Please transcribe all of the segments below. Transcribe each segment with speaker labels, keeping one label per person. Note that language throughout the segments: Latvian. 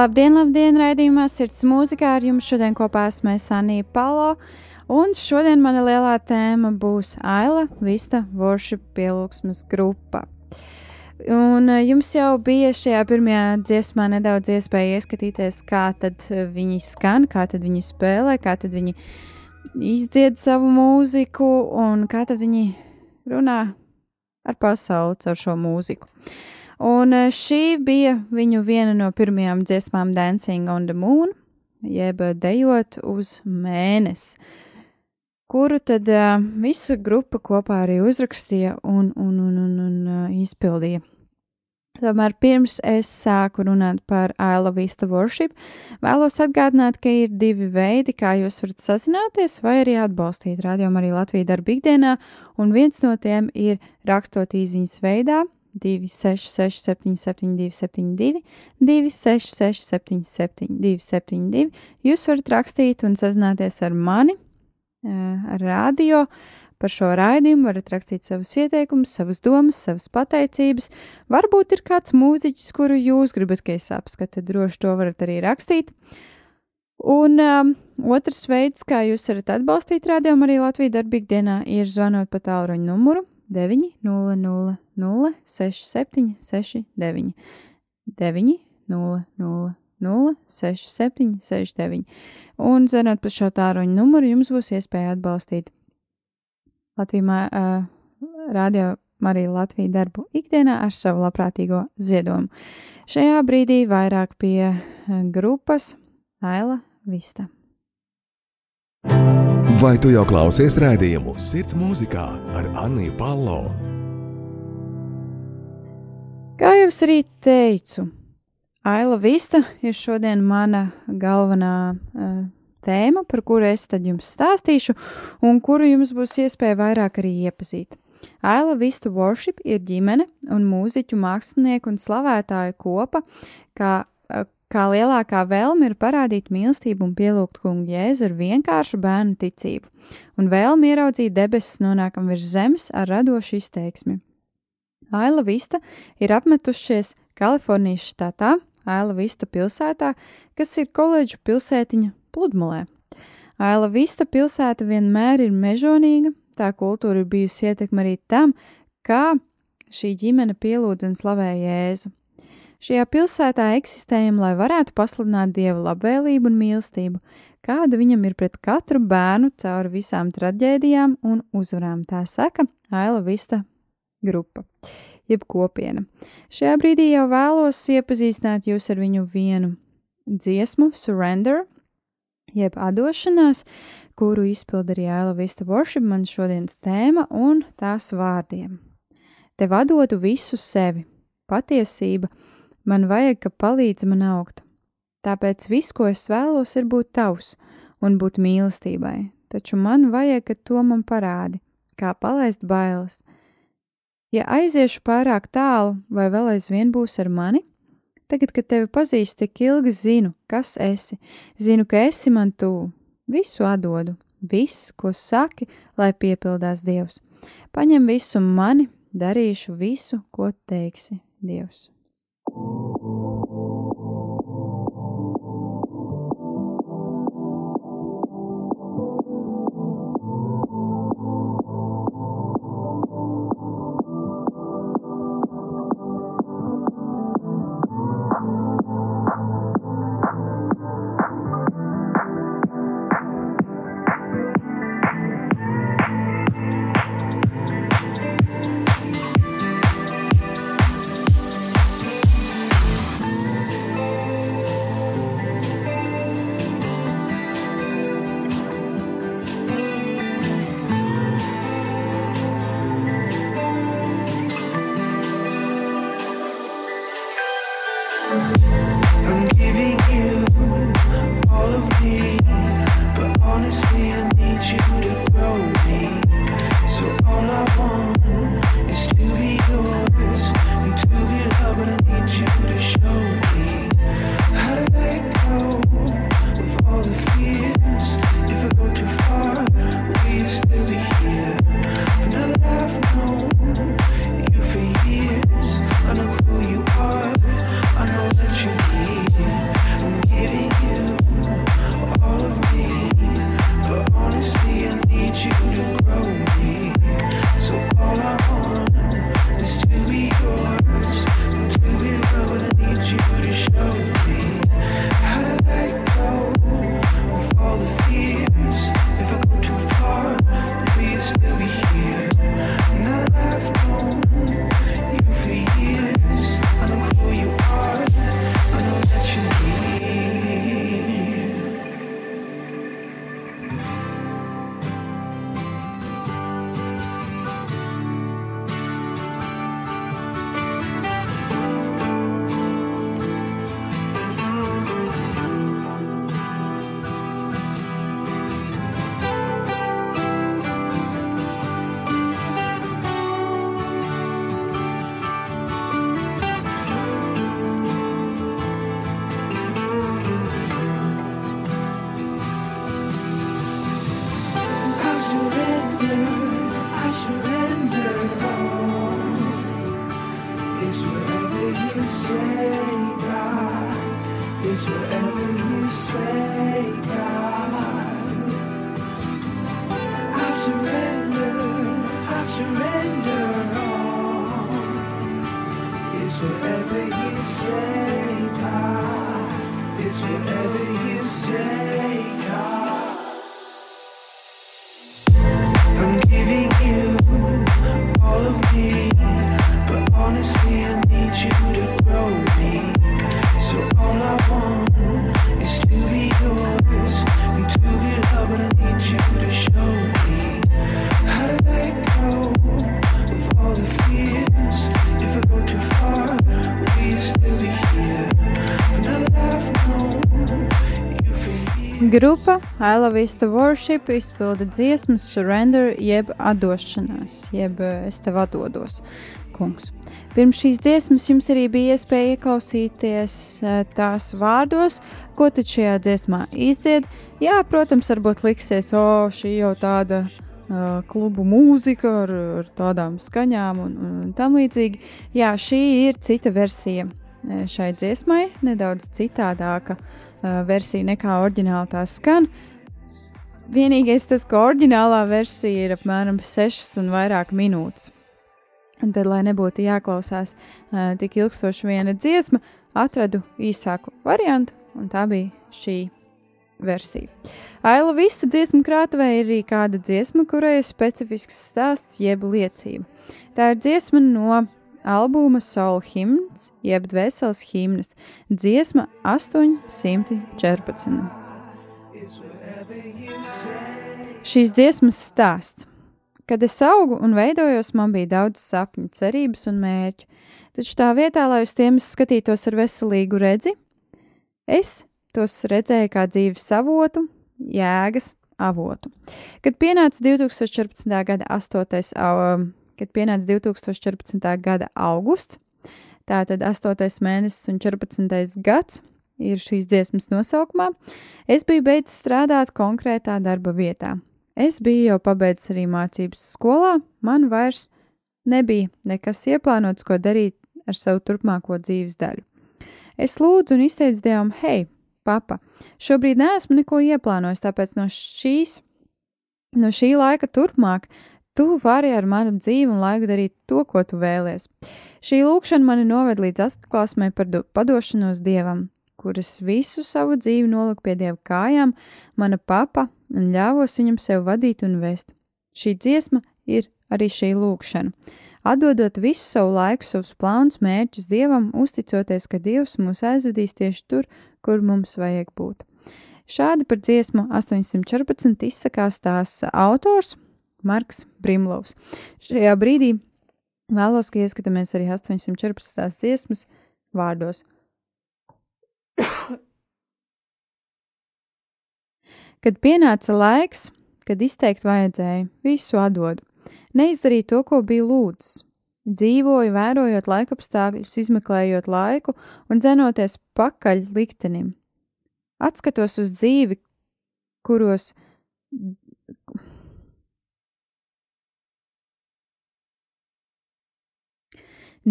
Speaker 1: Labdien, labdien, raidījumā Sirds mūzikā ar jums šodien kopā esmu Sanija Palo, un šodien mana lielā tēma būs Aila Vista Worship pielūgsmas grupa. Un eh, jums jau bija šajā pirmajā dziesmā nedaudz iespēja ieskatīties, kā tad eh, viņi skan, kā tad viņi spēlē, kā tad viņi izdzied savu mūziku un kā tad viņi runā ar pasauli caur šo mūziku. Un eh, šī bija viņu viena no pirmajām dziesmām Dancing on the Moon, jeb dejot uz mēnesi, kuru tad uh, visa grupa kopā arī uzrakstīja un, un, un, un, un uh, izpildīja. Tomēr pirms es sāku runāt par Aila Vista Worship, vēlos atgādināt, ka ir divi veidi, kā jūs varat sazināties vai arī atbalstīt rādījumu arī Latviju darbu ikdienā, un viens no tiem ir rakstot īziņas veidā 266 77 272, 266 77 272. Jūs varat rakstīt un sazināties ar mani, ar radio Par šo raidījumu varat rakstīt savus ieteikumus, savas domas, savas pateicības. Varbūt ir kāds mūziķis, kuru jūs gribat, ka es apskatu, droši to varat arī rakstīt. Un um, otrs veids, kā jūs varat atbalstīt rādījumu arī Latvijas darbīgā dienā, ir zvanot pa tālruņa numuru 900 6769 900 6769. Un zvanot pa šo tālruņa numuru, jums būs iespēja atbalstīt Latvijā uh, radio Marija Latvija darbu ikdienā ar savu labprātīgo ziedojumu. Šajā brīdī vairāk pie grupas Aila Vista.
Speaker 2: Vai tu jau klausies rādījumu Sirds mūzikā ar Anniju Palo?
Speaker 1: Kā jau es arī teicu, Aila Vista ir šodien mana galvenā uh, tēma, par kuru es tad jums stāstīšu, un kuru jums būs iespēja vairāk arī iepazīt. Aila Vista Worship ir ģimene un mūziķu mākslinieku un slavētāju kopa, kā, kā lielākā vēlme ir parādīt mīlestību un pielūgt kungu jēzu ar vienkāršu bērnu ticību, un vēlmi ieraudzīt debesis nonākam virs zemes ar radošu izteiksmi. Aila Vista ir apmetušies Kalifornijas štatā, Aila Vista pilsētā, kas ir koledžu pilsētiņa pludmalē. Aila Vista pilsēta vienmēr ir mežonīga, tā kultūra ir bijusi ietekma arī tam, kā šī ģimene pielūdz un slavē Jēzu. Šajā pilsētā eksistējam, lai varētu pasludināt Dieva labvēlību un mīlestību, kāda viņam ir pret katru bērnu cauri visām traģēdijām un uzvarām. Tā saka Aila Vista grupa, jeb kopiena. Šajā brīdī jau vēlos iepazīstināt jūs ar viņu vienu dziesmu, Surrender, jeb atdošanās, kuru izpild arī Ēla Vista Worship, man šodienas tēma un tās vārdiem. Tev atdodu visu sevi, patiesība, man vajag, ka palīdz man augt. Tāpēc viss, ko es vēlos, ir būt tavs un būt mīlestībai, taču man vajag, ka to man parādi, kā palaist bailes. Ja aiziešu pārāk tālu, vai vēl aizvien būs ar mani, Tagad, kad tevi pazīstu tik ilgi, zinu, kas esi, zinu, ka esi man tuvu. Visu atdodu, viss, ko saki, lai piepildās Dievs. Paņem visu mani, darīšu visu, ko teiksi Dievs. Thank you.
Speaker 3: It's whatever you say, God. I surrender, I surrender all. It's whatever you say, God. It's whatever you say, God.
Speaker 1: Grupa I Love Is the Worship izpilda dziesmu Surrender, jeb atdošanās, jeb eh, es tev atdodos, kungs. Pirms šīs dziesmas jums arī bija iespēja ieklausīties eh, tās vārdos, ko tad šajā dziesmā izdzied. Jā, protams, varbūt liksies, o, šī jau tāda uh, klubu mūzika ar, ar tādām skaņām un, un, tam līdzīgi. Jā, šī ir cita versija eh, šai dziesmai, nedaudz citādāka uh, versija nekā oriģināli tā skan. Vienīgais tas, ka oriģinālā versija ir apmēram 6 un vairāk minūtes. Un tad, lai nebūtu jāklausās uh, tik ilgstoši viena dziesma, atradu īsāku variantu, un tā bija šī versija. Aila Vista dziesmu krātuvē ir arī kāda dziesma, kurai ir specifisks stāsts jeb liecība. Tā ir dziesma no albuma Soul Hymns, jeb Dvēseles himnas, dziesma 814.
Speaker 3: It's whatever you say.
Speaker 1: Šīs dziesmas stāsts. Kad es augu un veidojos, man bija daudz sapņu, cerības un mērķu, taču tā vietā, lai uz tiem skatītos ar veselīgu redzi, es tos redzēju kā dzīves avotu, jēgas avotu. Kad pienāca 2014. gada 8. Kad pienāca 2014. gada augusts, tātad 8. mēnesis un 14. gads ir šīs dziesmas nosaukumā, es biju beidzis strādāt konkrētā darba vietā. Es biju jau pabeidzis arī mācības skolā, man vairs nebija nekas ieplānots, ko darīt ar savu turpmāko dzīves daļu. Es lūdzu un izteicu Dievam, hei, papa, šobrīd neesmu neko ieplānojis, tāpēc no šīs, no šī laika turpmāk tu vari ar manu dzīvi un laiku darīt to, ko tu vēlies. Šī lūkšana mani noved līdz atklāsmē par do- padošanos Dievam, kuras visu savu dzīvi noliku pie Dieva kājām, mana papa, un ļāvos viņam sev vadīt un vest. Šī dziesma ir arī šī lūkšana. Atdodot visu savu laiku, savus plānus, mērķus Dievam, uzticoties, ka Dievs mūs aizvedīs tieši tur, kur mums vajag būt. Šādi par dziesmu 814 izsakās tās autors Marks Brimlovs. Šajā brīdī vēlos, ka ieskatāmies arī 814 dziesmas vārdos. Kad pienāca laiks, kad izteikt vajadzēja, visu atdodu. Neizdarīju to, ko biju lūdzis. Dzīvoju, vērojot laikapstākļus, izmeklējot laiku un dzenoties pakaļ liktenim. Atskatos uz dzīvi, kuros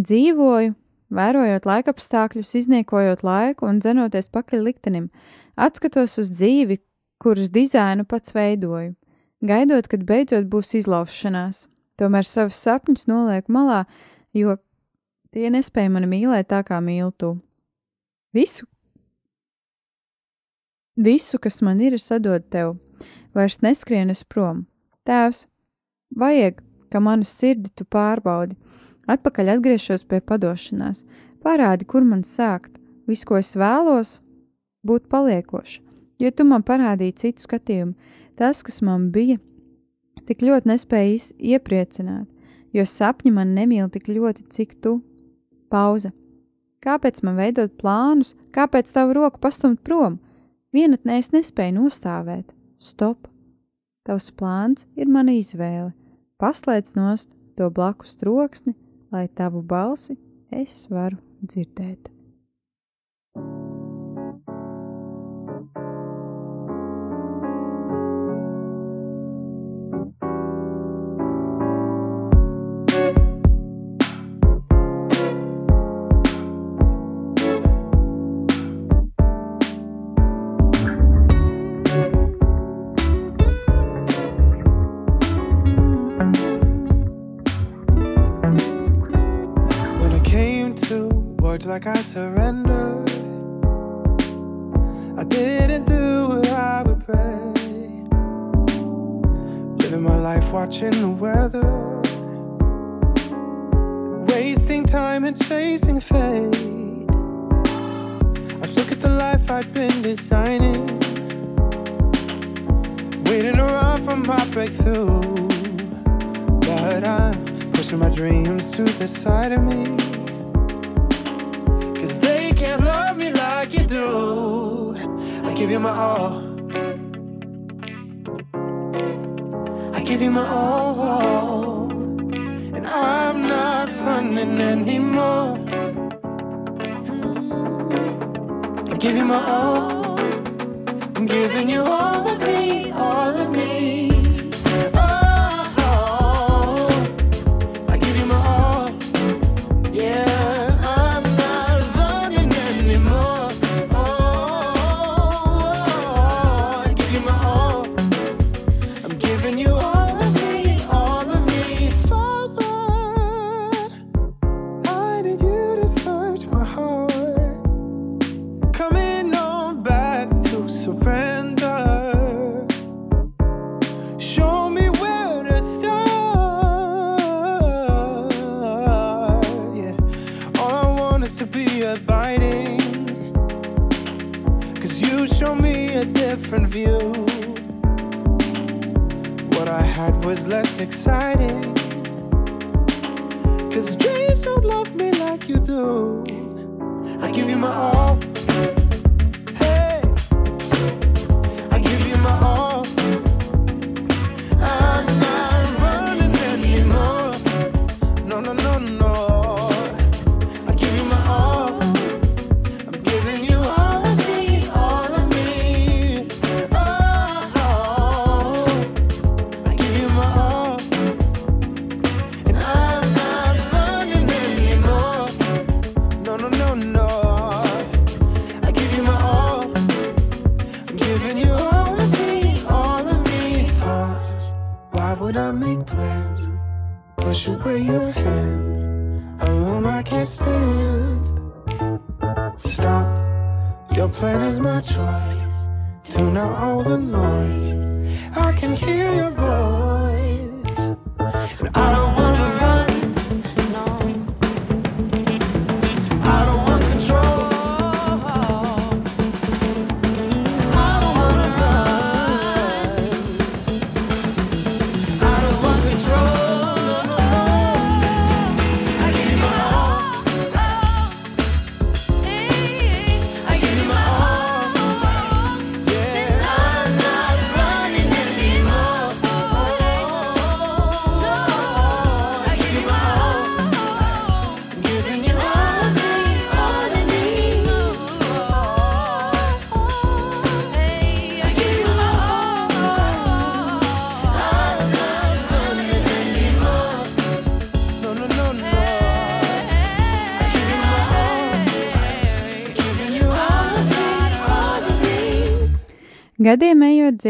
Speaker 1: dzīvoju, vērojot laikapstākļus, izniekojot laiku un dzenoties pakaļ liktenim. Atskatos uz dzīvi, kuras dizainu pats veidoju, gaidot, kad beidzot būs izlaušanās. Tomēr savus sapņus nolieku malā, jo tie nespēja mani mīlēt tā, kā mīlu tu. Visu, visu, kas man ir, es atdodu tev, vairs neskrien es prom. Tēvs, vajag, ka manu sirdi tu pārbaudi, atpakaļ atgriežos pie padošanās, parādi, kur man sākt, visu, ko es vēlos, būt paliekoša jo tu man parādīji citu skatījumu. Tas, kas man bija, tik ļoti nespēja iepriecināt, jo sapņi man nemīl tik ļoti, cik tu. Pauze. Kāpēc man veidot plānus, kāpēc tavu roku pastumt prom? Vienatnē es nespēju nostāvēt. Stop! Tavs plāns ir mana izvēle. Paslēdz nost to blakus troksni, lai tavu balsi es varu dzirdēt.
Speaker 3: Like I surrendered. I didn't do what I would pray. Living my life watching the weather. Wasting time and chasing fate. I look at the life I'd been designing. Waiting around for my breakthrough. But I'm pushing my dreams to the side of me. Do. I give you my all. I give you my all. And I'm not running anymore. I give you my all. I'm giving you all of me,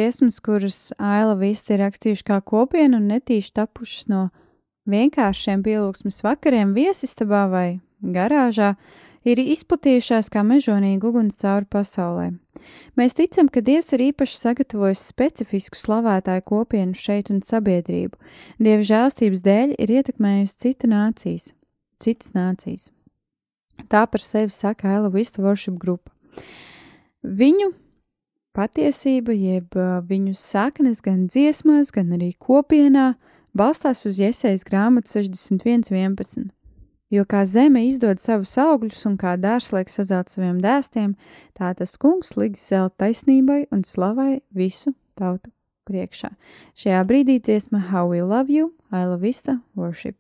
Speaker 1: dziesmas, kuras Aila Vista ir rakstījuši kā kopiena un netīši tapušas no vienkāršiem pielūgsmes vakariem viesistabā vai garāžā, ir izplatījušās kā mežonīga uguns cauri pasaulē. Mēs ticam, ka Dievs ir īpaši sagatavojis specifisku slavētāju kopienu šeit un sabiedrību. Dieva žēlstības dēļ ir ietekmējusi cita nācijas, citas nācijas. Tā par sevi saka Aila Vista Worship grupa. Viņu patiesība, jeb viņu saknes gan dziesmās, gan arī kopienā, balstās uz iesaistas grāmatas 61.11. Jo kā zeme izdod savus augļus un kā dārslēgs sazelt saviem dēstiem, tā tas kungs liks zelt taisnībai un slavai visu tautu priekšā. Šajā brīdī dziesma How We Love You, I Love Vista Worship.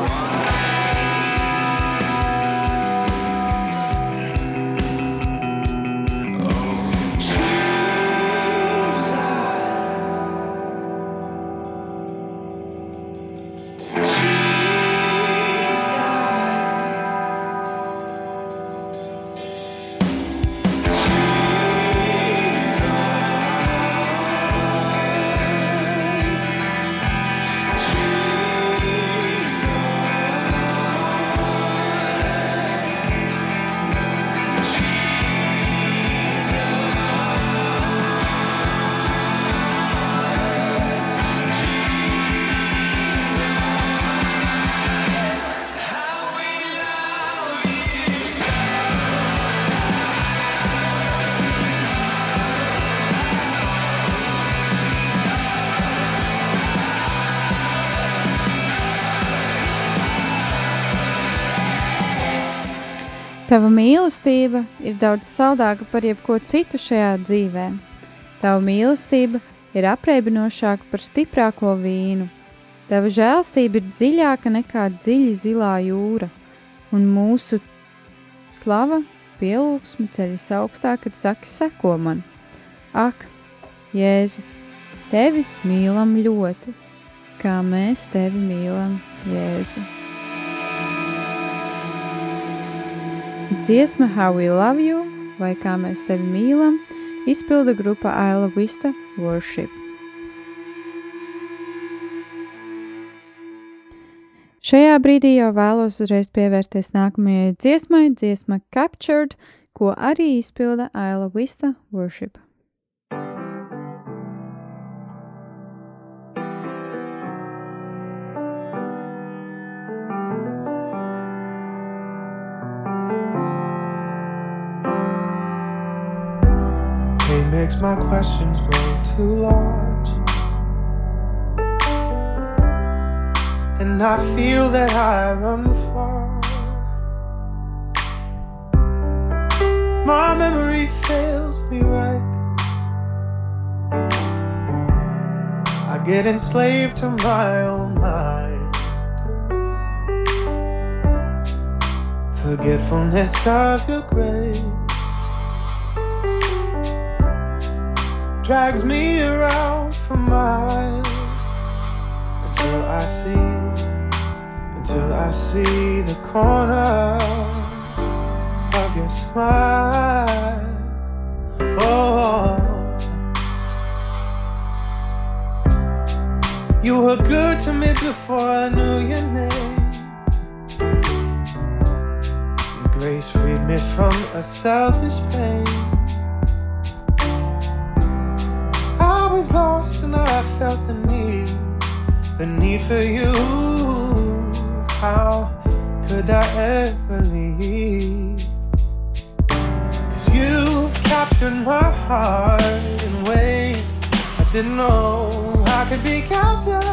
Speaker 3: Bye.
Speaker 1: Tava mīlestība ir daudz saldāka par jebko citu šajā dzīvē. Tava mīlestība ir apreibinošāka par stiprāko vīnu. Tava žēlstība ir dziļāka nekā dziļi zilā jūra, un mūsu slava pielūgsme ceļas augstāk, kad saki seko man. Ak, Jēzu, tevi mīlam ļoti, kā mēs tevi mīlam, Jēzu. Dziesma How We Love You vai Kā mēs tevi mīlam izpilda grupa Aila Vista Worship. Šajā brīdī jau vēlos uzreiz pievērsties nākamajai dziesmai, dziesma Captured, ko arī izpilda Aila Vista Worship.
Speaker 3: Makes my questions grow too large. And I feel that I run far. My memory fails me right. I get enslaved to my own mind. Forgetfulness of your grace. Drags me around for miles until I see, until I see the corner of your smile. Oh, you were good to me before I knew your name. Your grace freed me from a selfish pain. Lost and I felt the need, the need for you. How could I ever leave? Cause you've captured my heart in ways I didn't know I could be captured.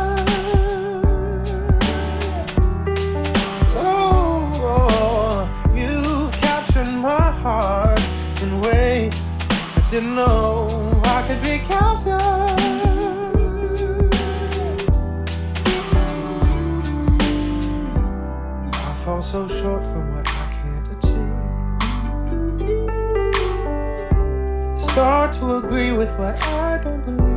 Speaker 3: Oh, oh, oh. you've captured my heart in ways I didn't know could be captured. I fall so short from what I can't achieve. Start to agree with what I don't believe.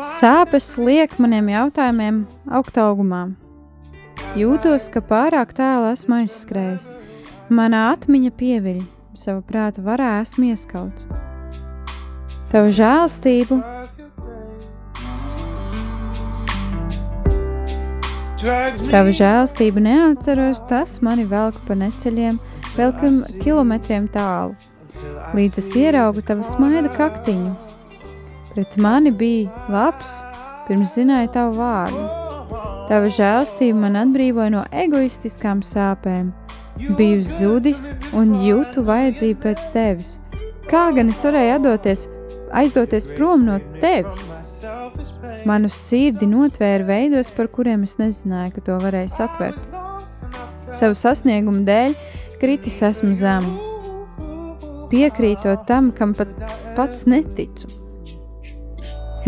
Speaker 1: Sāpes liek maniem jautājumiem augt augumā. Jūtos, ka pārāk tālu esmu aizskrējis. Manā atmiņa pieviļ, savu prātu varā esmu ieskauts. Tavu žēlstību, tavu žēlstību neatceros, tas mani velk pa neceļiem, vēl kim- kilometriem tālu, līdz es ieraugu tavu smaida kaktiņu. Pret mani bija labs, pirms zināju tavu vārdu. Tava žēlstība man atbrīvoja no egoistiskām sāpēm. Biju zudis un jūtu vajadzību pēc tevis. Kā gan es varēju atdoties, aizdoties prom no tevis? Manu sirdi notvēra veidos, par kuriem es nezināju, ka to varēju satvert. Savu sasniegumu dēļ kritis esmu zemu, piekrītot tam, kam pat pats neticu.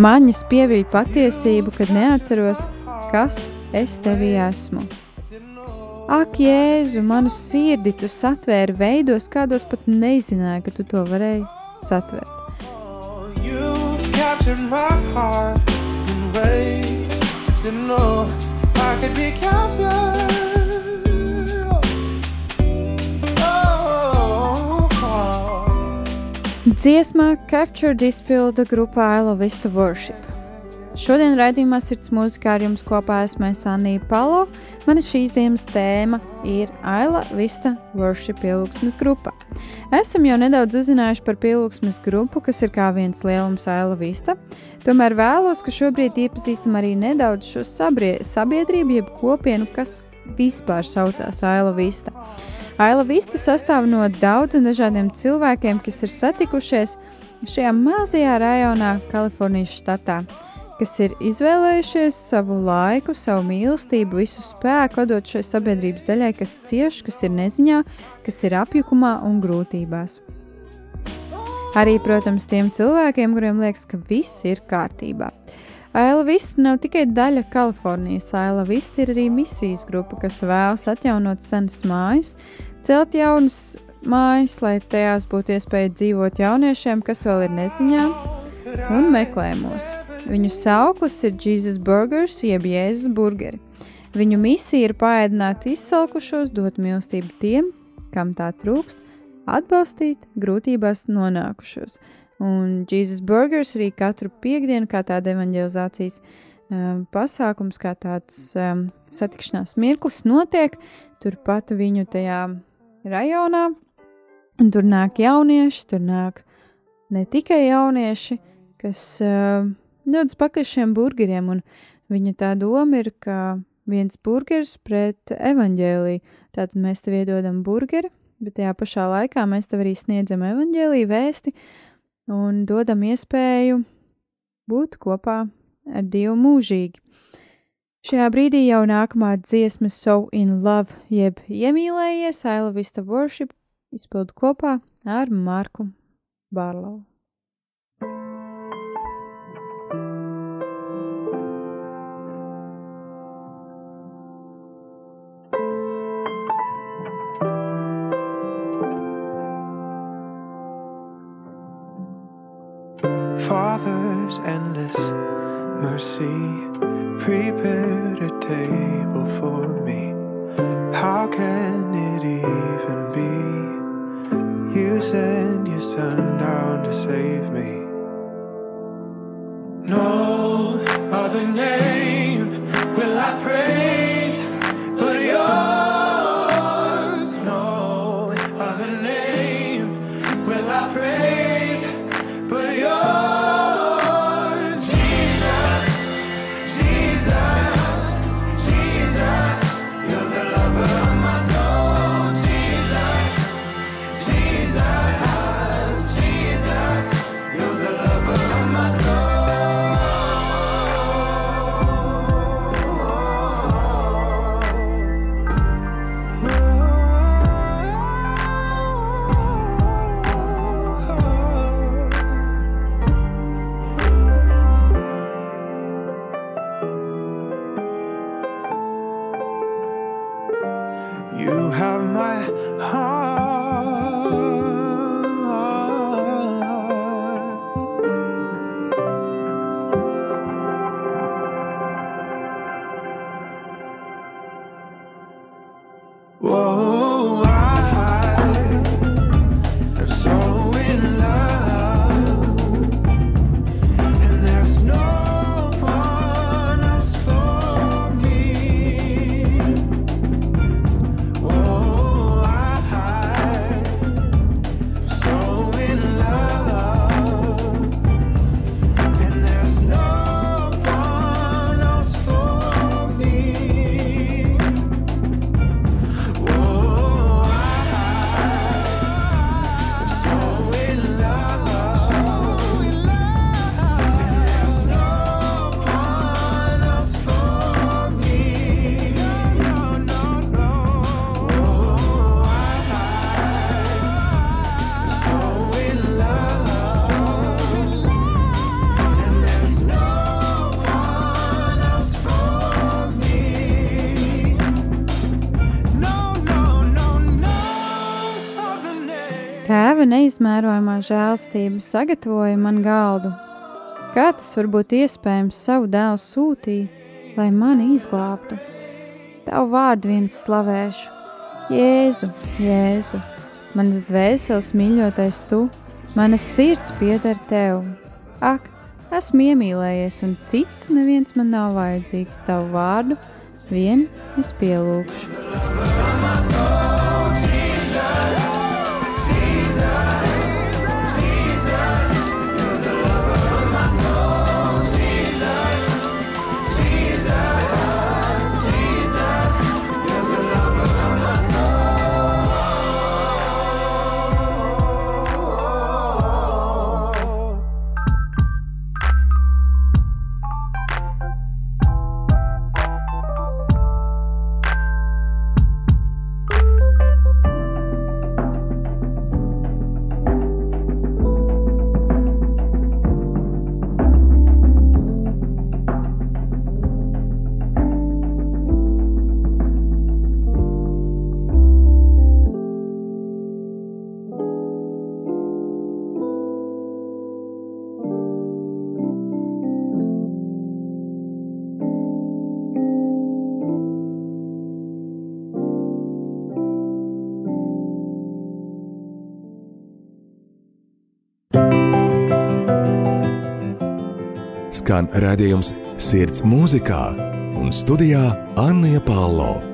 Speaker 1: Maņas pieviļ patiesību, kad neatceros, kas es tevī esmu. Ak, Jēzu, manu sirdi tu satvēri veidos, kādos pat nezināju, ka tu to varēji
Speaker 3: be captured. Oh, oh.
Speaker 1: Dziesmā Captured izpilda grupā I Love Vista Worship. Šodien raidījumā sirds mūzikā ar jums kopā esmu es Anija Palo. Mana šīs dienas tēma ir Aila Vista Worship pielūgsmes grupa. Esam jau nedaudz uzzinājuši par pielūgsmes grupu, kas ir kā viens lielums Aila Vista. Tomēr vēlos, ka šobrīd iepazīstam arī nedaudz šo sabrie, sabiedrību, jeb kopienu, kas vispār saucās Aila Vista. Aila Vista sastāv no daudziem dažādiem cilvēkiem, kas ir satikušies šajā mazajā rajonā Kalifornijas štatā kas ir izvēlējušies savu laiku, savu mīlestību, visu spēku dot šai sabiedrības daļai, kas cieš, kas ir neziņā, kas ir apjukumā un grūtībās. Arī, protams, tiem cilvēkiem, kuriem liekas, ka viss ir kārtībā. Aila Vista nav tikai daļa Kalifornijas, Aila Vista ir arī misijas grupa, kas vēlas atjaunot senas mājas, celt jaunas mājas, lai tajās būtu iespēja dzīvot jauniešiem, kas vēl ir neziņā un meklējumos. Viņu sauklis ir Jesus Burgers, jeb Jēzus burgeri. Viņu misija ir paēdināt izsalkušos, dot mīlestību tiem, kam tā trūkst, atbalstīt grūtībās nonākušos. Un Jesus Burgers arī katru piekdienu, kā tāda evanģelizācijas um, pasākums, kā tāds um, satikšanās mirklis, notiek turpat viņu tajā rajonā. Un tur nāk jaunieši, tur nāk ne tikai jaunieši, kas uh, dodas pakaļ šiem burgeriem, un viņa tā doma ir, ka viens burgers pret evaņģēliju. Tātad mēs tev iedodam burgeri, bet tajā pašā laikā mēs tev arī sniedzam evaņģēliju vēsti, un dodam iespēju būt kopā ar Dievu mūžīgi. Šajā brīdī jau nākamā dziesma So in Love, jeb iemīlējies, I Love Vista Worship, izpildu kopā ar Marku Bārlovu.
Speaker 3: Father's endless mercy prepared a table for me. How can it even be? You send your son down to save me. No other name
Speaker 1: neizmērojamā žēlstība sagatavoja man galdu. Kā tas var būt iespējams savu dēlu sūtīt, lai mani izglābtu? Tavu vārdu viens slavēšu, Jēzu, Jēzu, manas dvēseles mīļotais tu, manas sirds pieder tev. Ak, esmu iemīlējies, un cits neviens man nav vajadzīgs tavu vārdu, vien es pielūgšu.
Speaker 2: Skan redzējums Sirds mūzikā un studijā Anna Palo.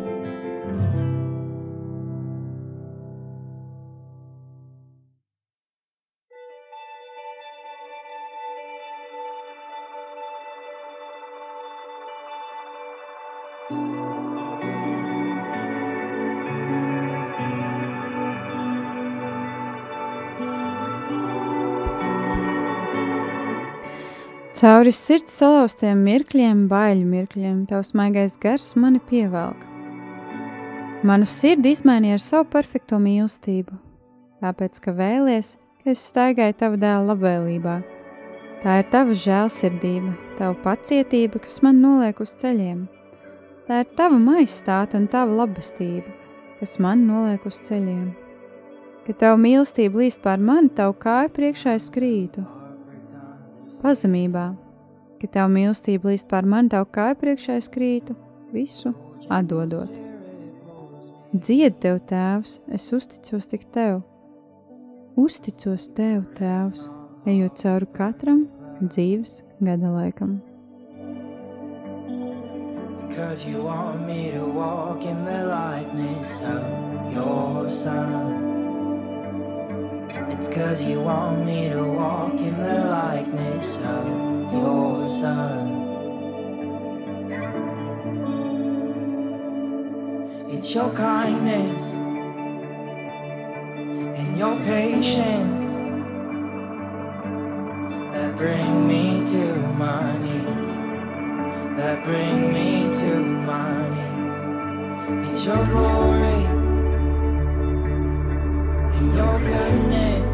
Speaker 1: Cauri sirds salauztiem mirkļiem, baiļu mirkļiem, tavs maigais gars mani pievelk. Manu sirdi izmainīja ar savu perfekto mīlestību, tāpēc, ka vēlies, ka es staigāju tava dēla labvēlībā. Tā ir tava žēlsirdība, tava pacietība, kas man noliek uz ceļiem. Tā ir tava maizstāta un tava labestība, kas man noliek uz ceļiem. Kad tava mīlestība līst pār mani, tavu kāju priekšā es krītu pazemībā, ka tavu mīlestību līdz pār mani tavu kāju priekšā es krītu, visu atdodot. Dzied tev, Tēvs, es uzticos tik tev. Uzticos tev, Tēvs, ejot cauri katram dzīves gada laikam.
Speaker 4: It's cause you want me to walk in the likeness of your son. It's cause you want me to walk in the likeness of your son. It's your kindness and your patience that bring me to my knees. That bring me to my knees. It's your glory and your goodness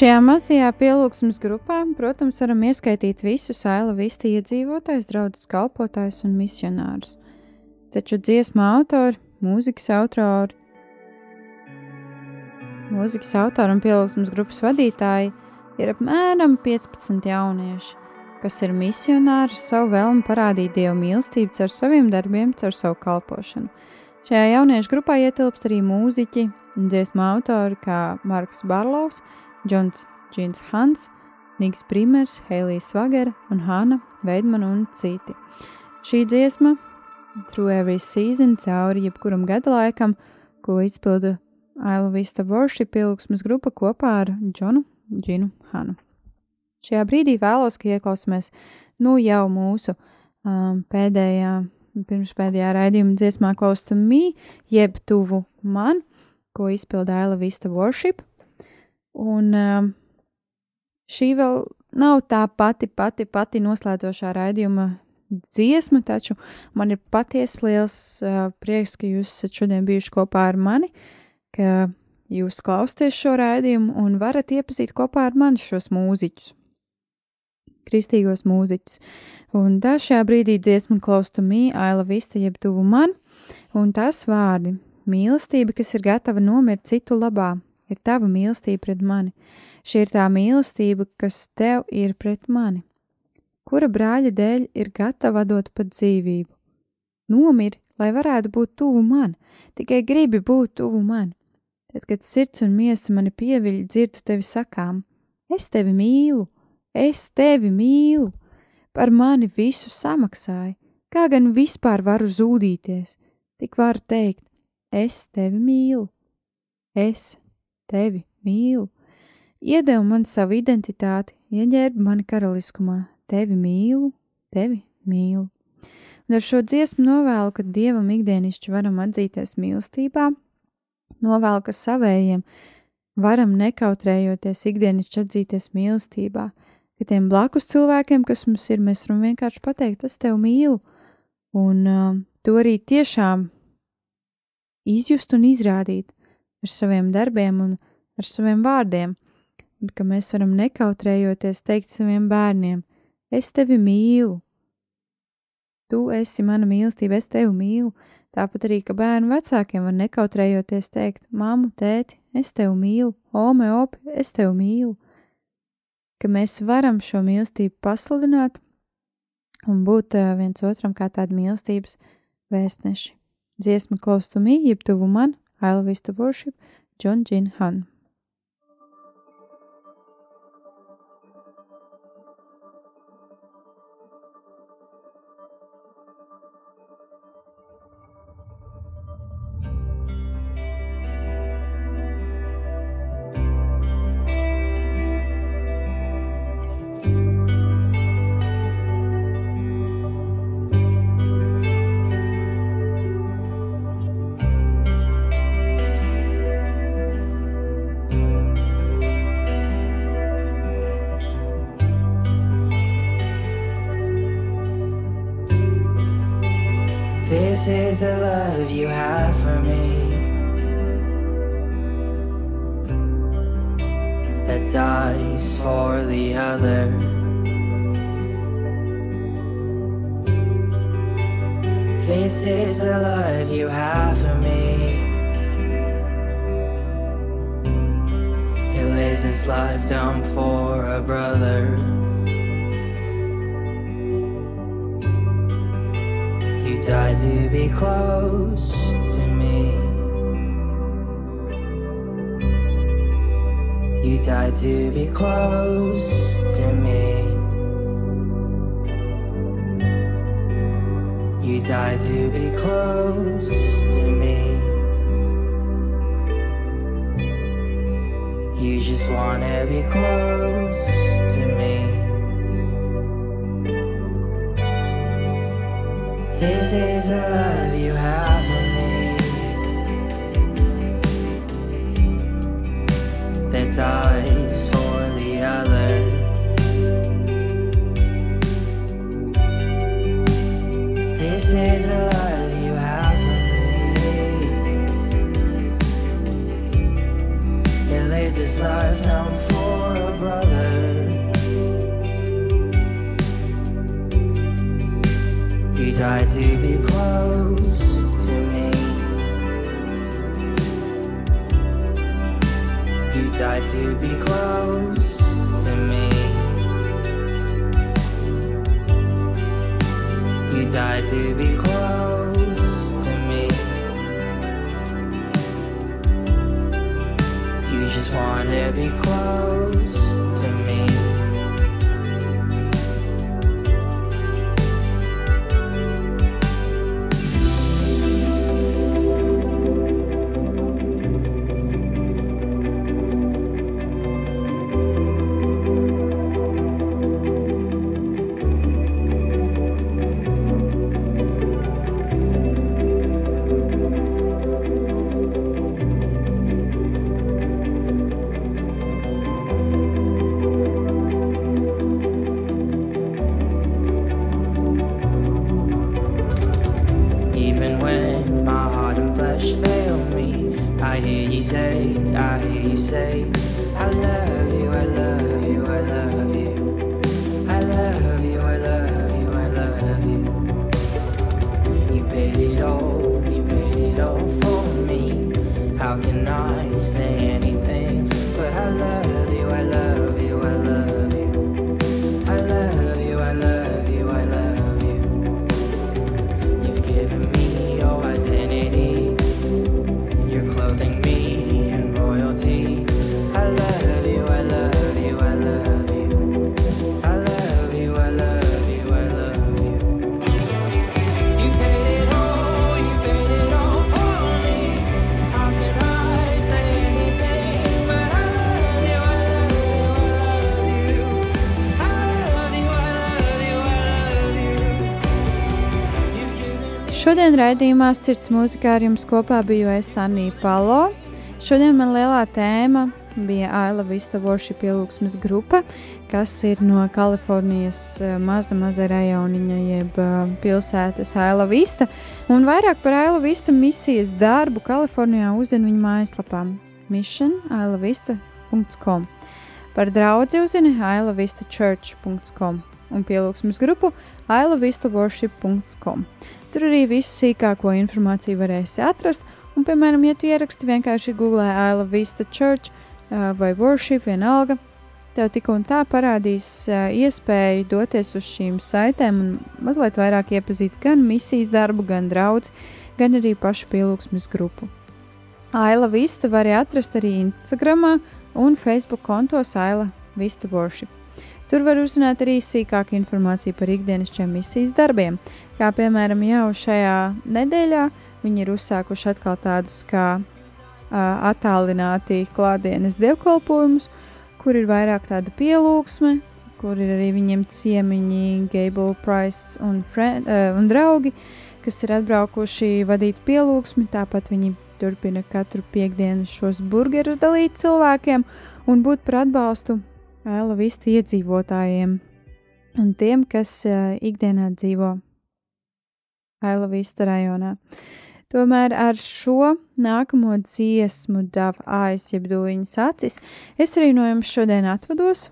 Speaker 1: Šajā mazajā pielūgsmes grupā, protams, varam ieskaitīt visus Aila Vista iedzīvotājus, draugus kalpotājus un misionārus. Taču dziesmu autori, mūzikas autori, mūzikas autori un pielūgsmes grupas vadītāji ir apmēram 15 jaunieši, kas ir misionāri savu vēlmu parādīt Dievu mīlestību caur saviem darbiem, caur savu kalpošanu. Šajā jauniešu grupā ietilpst arī mūziķi un dziesmu autori kā Marks Barlovs, Džons Džins Hans, Niks Primers, Heilija Svagera un Hanna Veidmana un citi. Šī dziesma Through Every Season cauri jebkuram gada laikam, ko izpilda Isla Vista Worship ilgsmes grupa kopā ar Džonu Džinu Hanu. Šajā brīdī vēlos, ka ieklausāmies nu jau mūsu um, pēdējā, pirms pēdējā raidījuma dziesmā klausam mī, jeb tuvu man, ko izpilda Isla Vista Worship. Un um, šī vēl nav tā pati, pati, pati noslēdzošā raidījuma dziesma, taču man ir patiesi liels uh, prieks, ka jūs esat šodien bijuši kopā ar mani, ka jūs klausāties šo raidījumu un varat iepazīt kopā ar mani šos mūziķus, kristīgos mūziķus. Un tā šajā brīdī dziesma klausta mī, Aila Vista, jeb tuvu man, un tas vārdi - mīlestība, kas ir gatava nomirt citu labā, ir tava mīlestība pret mani. Šī ir tā mīlestība, kas tev ir pret mani. Kura brāļa dēļ ir gatava dot pat dzīvību? Nomir, lai varētu būt tuvu man, tikai gribi būt tuvu man. Tad, kad sirds un miesa mani pieviļ, dzirdu tevi sakām: Es tevi mīlu, es tevi mīlu, par mani visu samaksāju, kā gan vispār varu zūdīties, tik varu teikt: Es tevi mīlu, es tevi mīlu. Iedevu man savu identitāti, ieģērbi mani karaliskumā, tevi mīlu, tevi mīlu. Un ar šo dziesmu novēlu, ka dievam ikdienišķi varam atzīties mīlestībā, novēlu, ka savējiem varam nekautrējoties ikdienišķi atzīties mīlestībā, ka tiem blakus cilvēkiem, kas mums ir, mēs varam vienkārši pateikt, es tevi mīlu, un uh, to arī tiešām izjust un izrādīt ar saviem darbiem un ar saviem vārdiem, un ka mēs varam nekautrējoties teikt saviem bērniem: Es tevi mīlu! Tu esi mana mīlestība, es tevi mīlu! Tāpat arī, ka bērnu vecākiem var nekautrējoties teikt: Māmu, tēti, es tevi mīlu, ome, opi, es tevi mīlu! Ka mēs varam šo mīlestību pasludināt un būt viens otram kā tādi mīlestības vēstneši. Dziesma klaustumī, jeb tuvu man, I Is to Worship, John Jin Han.
Speaker 4: Be close to me. You died to be close to me. You died to be close to me. You just wanna be close
Speaker 1: Šodien raidījumā Sirds mūzikā ar jums kopā biju es Anija Palo. Šodien man lielā tēma bija Aila Vista Worship ielūgsmes grupa, kas ir no Kalifornijas eh, maza, maza rajoniņa, jeb eh, pilsētas Aila Vista. Un vairāk par Aila Vista misijas darbu Kalifornijā uzzina viņa mājaslapā missionailavista.com. Par draugu uzzina ailavistachurch.com un pielūgsmes grupu ailavistaworship.com. Tur arī visu sīkāko informāciju varēsi atrast. Un, piemēram, ja tu ieraksti vienkārši Google Aila Vista Church vai Worship vienalga, tev tik un tā parādīs iespēju doties uz šīm saitēm un mazliet vairāk iepazīt gan misijas darbu, gan draugu, gan arī pašu pielūgsmes grupu. Aila Vista var atrast arī Instagram un Facebook kontos Aila Vista Worship. Tur var uzzināt arī sīkāku informāciju par ikdienišķiem misijas darbiem, kā piemēram jau šajā nedēļā viņi ir uzsākuši atkal tādus kā uh, attālināti klātienes dievkalpojumus, kur ir vairāk tāda pielūgsme, kur ir arī viņiem ciemiņi, Gable Price un, friend, uh, un draugi, kas ir atbraukuši vadīt pielūgsmi. Tāpat viņi turpina katru piekdienu šos burgerus dalīt cilvēkiem un būt par atbalstu Ēla Vista iedzīvotājiem un tiem, kas ikdienā dzīvo Ēla Vista rajonā. Tomēr ar šo nākamo dziesmu, Dava Ais, jeb Dūņas acis, es arī no jums šodien atvados.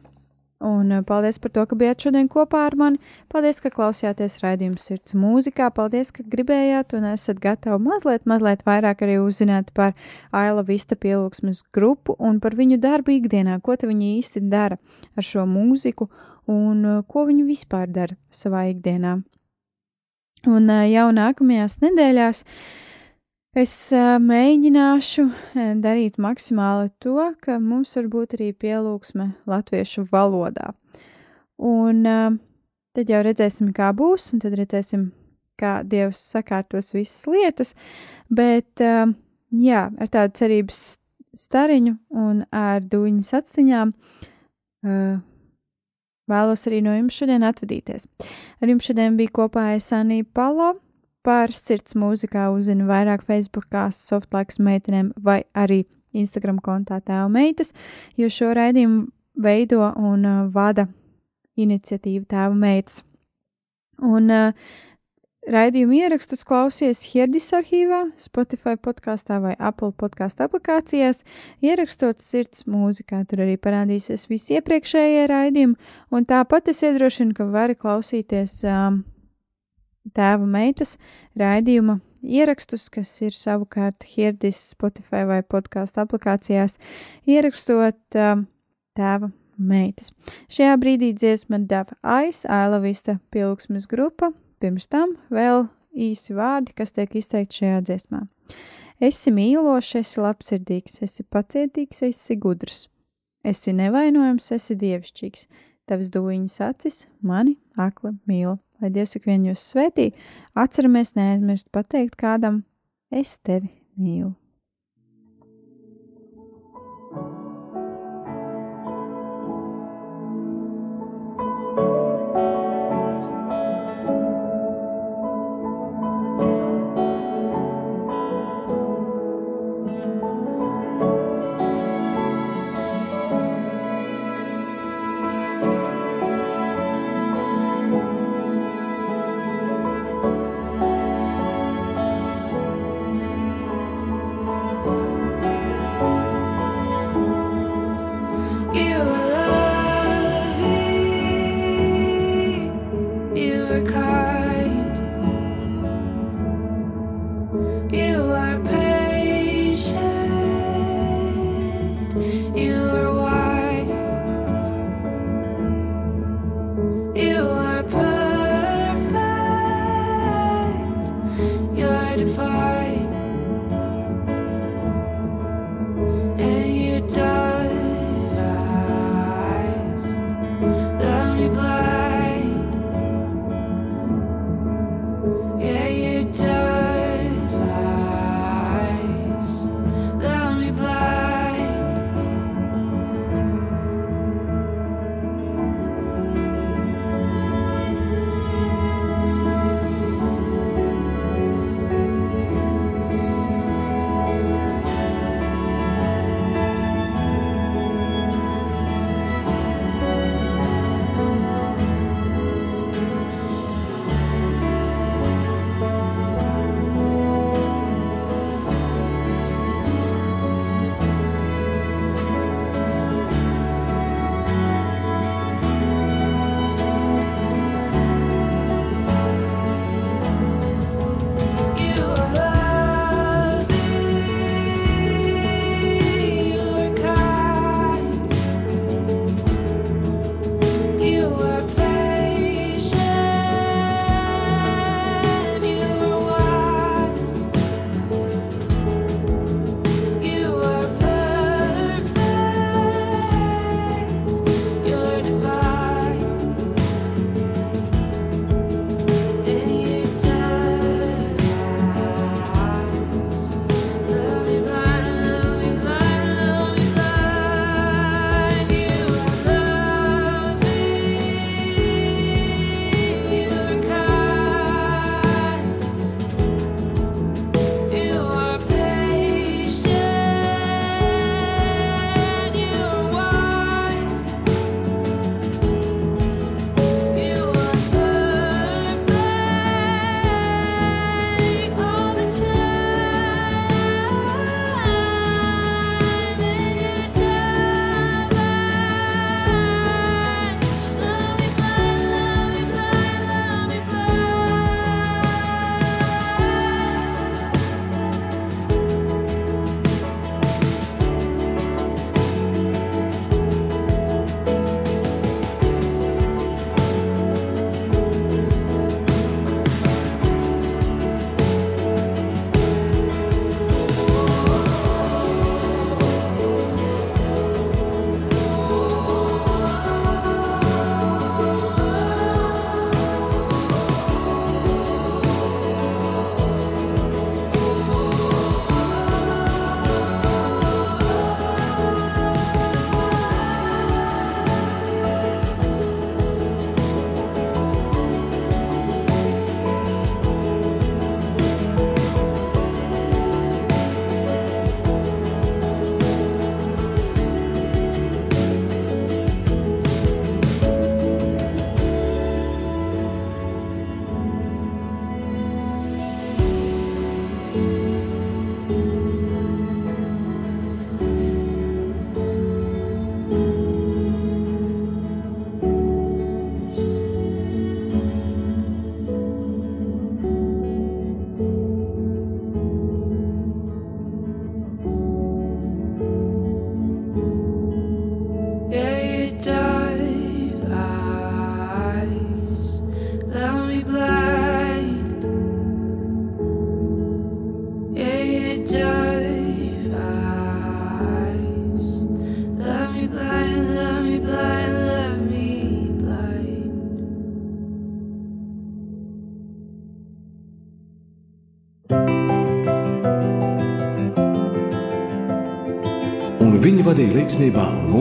Speaker 1: Un uh, paldies par to, ka bijāt šodien kopā ar mani. Paldies, ka klausījāties raidījuma sirds mūzikā. Paldies, ka gribējāt un esat gatavi mazliet, mazliet vairāk arī uzzināt par Aila Vista pielūgsmes grupu un par viņu darbu ikdienā, ko viņi īsti dara ar šo mūziku un uh, ko viņi vispār dara savā ikdienā. Un uh, jau nākamajās nedēļās es mēģināšu darīt maksimāli to, ka mums var būt arī pielūgsme latviešu valodā. Un tad jau redzēsim, kā būs, un tad redzēsim, kā Dievs sakārtos visas lietas. Bet, jā, ar tādu cerības stariņu un ar dūņas atstiņām. Uh, Vēlos arī no jums šodien atvadīties. Ar jums šodien bija kopā Esanija Palo. Par sirds mūzikā uzzina vairāk Facebookā, softlaiks meitenēm vai arī Instagram kontā tēva meitas, jo šo raidījumu veido un uh, vada iniciatīva tēva meitas. Un uh, raidījumu ierakstus klausies Hirdis arhīvā, Spotify podkāstā vai Apple podkāstu aplikācijās, ierakstot sirds mūzikā. Tur arī parādīsies visi iepriekšējie raidījumi, un tāpat es iedrošinu, ka vari klausīties um, tēva meitas raidījuma ierakstus, kas ir savukārt Hirdis, Spotify vai podkāstu aplikācijās, ierakstot uh, tēva meitas. Šajā brīdī dziesma deva aiz, Aila Vista pilksmes grupa, pirms tam vēl īsi vārdi, kas tiek izteikti šajā dziesmā. Esi mīlošs, esi labsirdīgs, esi pacietīgs, esi gudrs. Esi nevainojams, esi dievišķīgs. Tavas dūņas acis mani akli mīl. Lai Dievs ikvienu jūs svētī, atceramies neaizmirst pateikt kādam, es tevi mīlu.